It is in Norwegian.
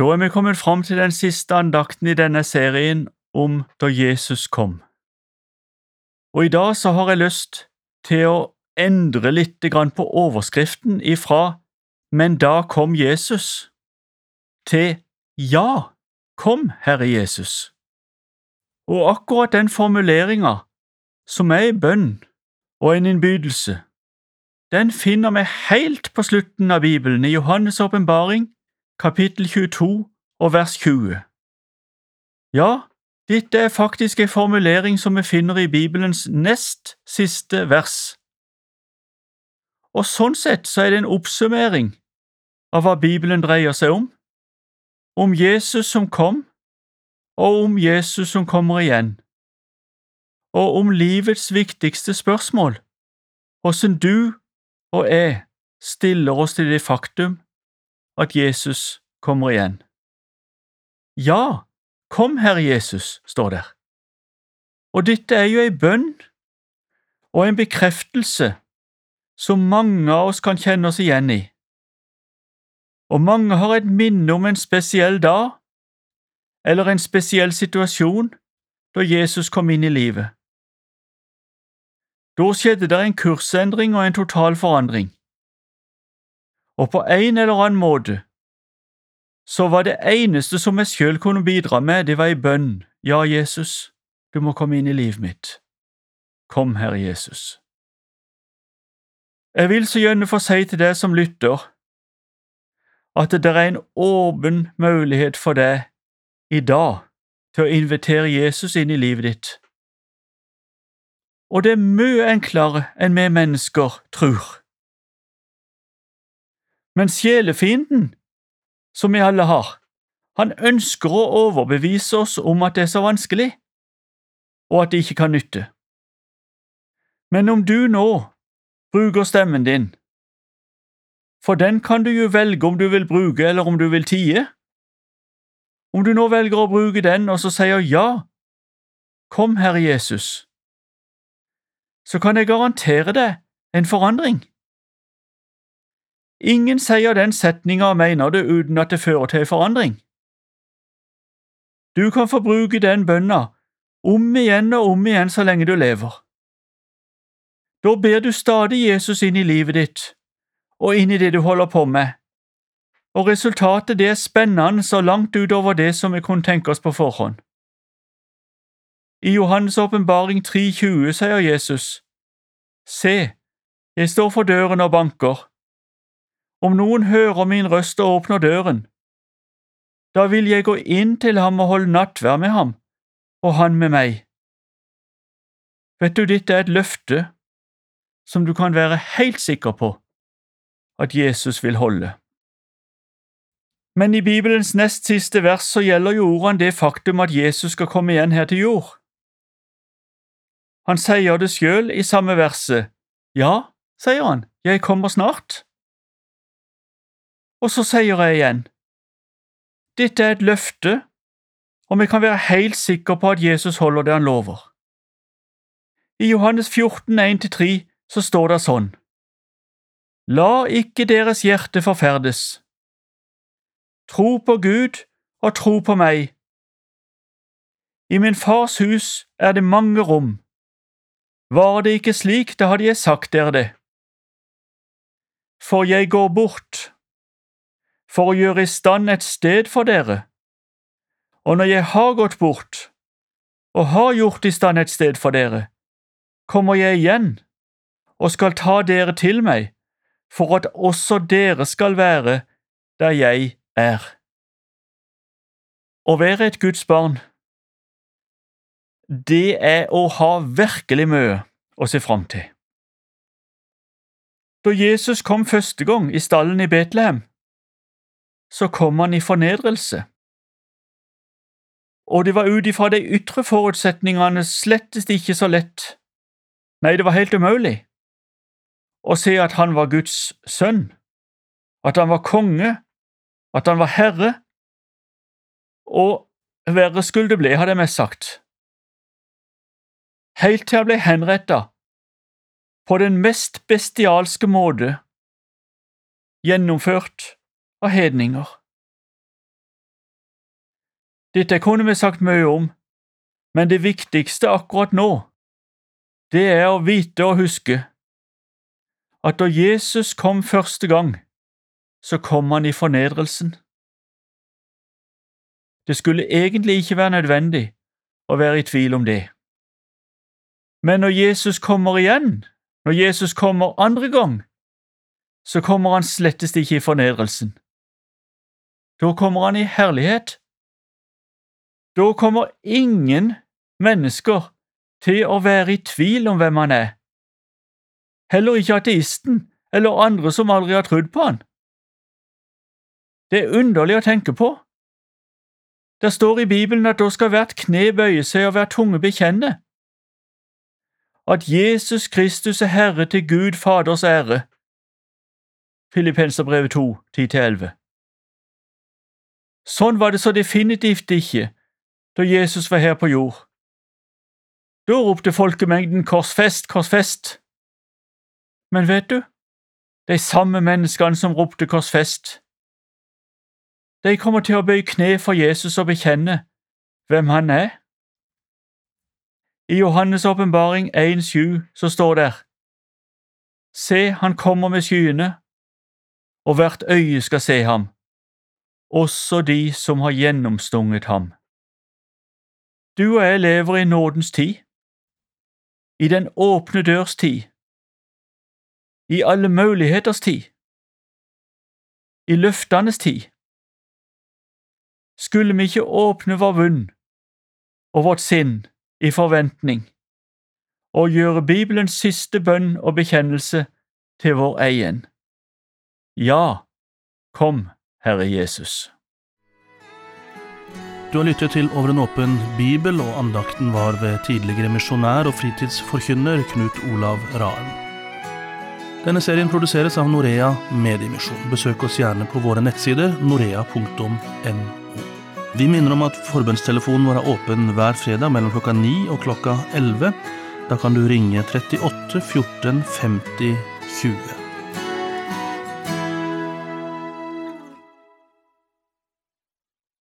Da er vi kommet fram til den siste andakten i denne serien om da Jesus kom. Og i dag så har jeg lyst til å endre litt på overskriften ifra Men da kom Jesus til Ja, kom, Herre Jesus. Og akkurat den formuleringa, som er en bønn og en innbydelse, den finner vi helt på slutten av Bibelen, i Johannes' åpenbaring, kapittel 22 og vers 20. Ja, dette er faktisk en formulering som vi finner i Bibelens nest siste vers. Og sånn sett så er det en oppsummering av hva Bibelen dreier seg om, om Jesus som kom, og om Jesus som kommer igjen, og om livets viktigste spørsmål, hvordan du og jeg stiller oss til det faktum at Jesus kommer igjen. Ja, kom, Herre Jesus, står der. Og dette er jo ei bønn og en bekreftelse som mange av oss kan kjenne oss igjen i. Og mange har et minne om en spesiell dag eller en spesiell situasjon da Jesus kom inn i livet. Da skjedde det en kursendring og en total forandring. Og på en eller annen måte så var det eneste som jeg sjøl kunne bidra med, det var ei bønn. Ja, Jesus, du må komme inn i livet mitt. Kom, Herre Jesus. Jeg vil så gjerne få si til deg som lytter, at det er en åpen mulighet for deg i dag til å invitere Jesus inn i livet ditt og det er mye enklere enn vi mennesker tror. Men sjelefienden, som vi alle har, han ønsker å overbevise oss om at det er så vanskelig, og at det ikke kan nytte. Men om du nå bruker stemmen din, for den kan du jo velge om du vil bruke eller om du vil tie, om du nå velger å bruke den og så sier ja, kom, Herre Jesus, så kan jeg garantere deg en forandring. Ingen sier den setninga mener det uten at det fører til forandring. Du kan få bruke den bønna om igjen og om igjen så lenge du lever. Da ber du stadig Jesus inn i livet ditt og inn i det du holder på med, og resultatet det er spennende så langt utover det som vi kunne tenke oss på forhånd. I Johannes' åpenbaring 3,20 sier Jesus, Se, jeg står for døren og banker. Om noen hører min røst og åpner døren, da vil jeg gå inn til ham og holde nattvær med ham, og han med meg. Vet du, dette er et løfte som du kan være helt sikker på at Jesus vil holde. Men i Bibelens nest siste vers så gjelder jo ordene det faktum at Jesus skal komme igjen her til jord. Han sier det sjøl i samme verset. Ja, sier han, jeg kommer snart. Og så sier jeg igjen, dette er et løfte, og vi kan være helt sikre på at Jesus holder det han lover. I Johannes 14, 1–3 så står det sånn, La ikke deres hjerte forferdes. Tro på Gud og tro på meg. I min fars hus er det mange rom. Var det ikke slik, da hadde jeg sagt dere det. For jeg går bort, for å gjøre i stand et sted for dere, og når jeg har gått bort og har gjort i stand et sted for dere, kommer jeg igjen og skal ta dere til meg, for at også dere skal være der jeg er. Å være et Guds barn det er å ha virkelig mye å se fram til. Da Jesus kom første gang i stallen i Betlehem, så kom han i fornedrelse. Og det var ut ifra de ytre forutsetningene slettest ikke så lett, nei, det var helt umulig, å se at han var Guds sønn, at han var konge, at han var herre, og verre skulle det bli, hadde jeg mest sagt. Helt til han ble henretta på den mest bestialske måte, gjennomført av hedninger. Dette kunne vi sagt mye om, men det viktigste akkurat nå, det er å vite og huske at da Jesus kom første gang, så kom han i fornedrelsen. Det skulle egentlig ikke være nødvendig å være i tvil om det. Men når Jesus kommer igjen, når Jesus kommer andre gang, så kommer han slettest ikke i fornedrelsen. Da kommer han i herlighet. Da kommer ingen mennesker til å være i tvil om hvem han er, heller ikke ateisten eller andre som aldri har trodd på han. Det er underlig å tenke på. Det står i Bibelen at da skal hvert kne bøye seg og hver tunge bekjenne at Jesus Kristus er Herre til Gud Faders ære. Filippenserbrevet 2, 10–11 Sånn var det så definitivt ikke da Jesus var her på jord. Da ropte folkemengden korsfest, korsfest. Men vet du, de samme menneskene som ropte korsfest, de kommer til å bøye kne for Jesus og bekjenne hvem han er. I Johannes' åpenbaring 1,7 så står det Se, han kommer med skyene, og hvert øye skal se ham, også de som har gjennomstunget ham. Du og jeg lever i nådens tid, i den åpne dørs tid, i alle muligheters tid, i løftenes tid. Skulle vi ikke åpne vår munn og vårt sinn i forventning og gjøre Bibelens siste bønn og bekjennelse til vår egen? Ja, kom, Herre Jesus. Du har lyttet til Over en åpen bibel, og andakten var ved tidligere misjonær og fritidsforkynner Knut Olav Raen. Denne serien produseres av Norea Mediemisjon. Besøk oss gjerne på våre nettsider norea.no. Vi minner om at forbønnstelefonen vår er åpen hver fredag mellom klokka 9 og klokka 11. Da kan du ringe 38 14 50 20.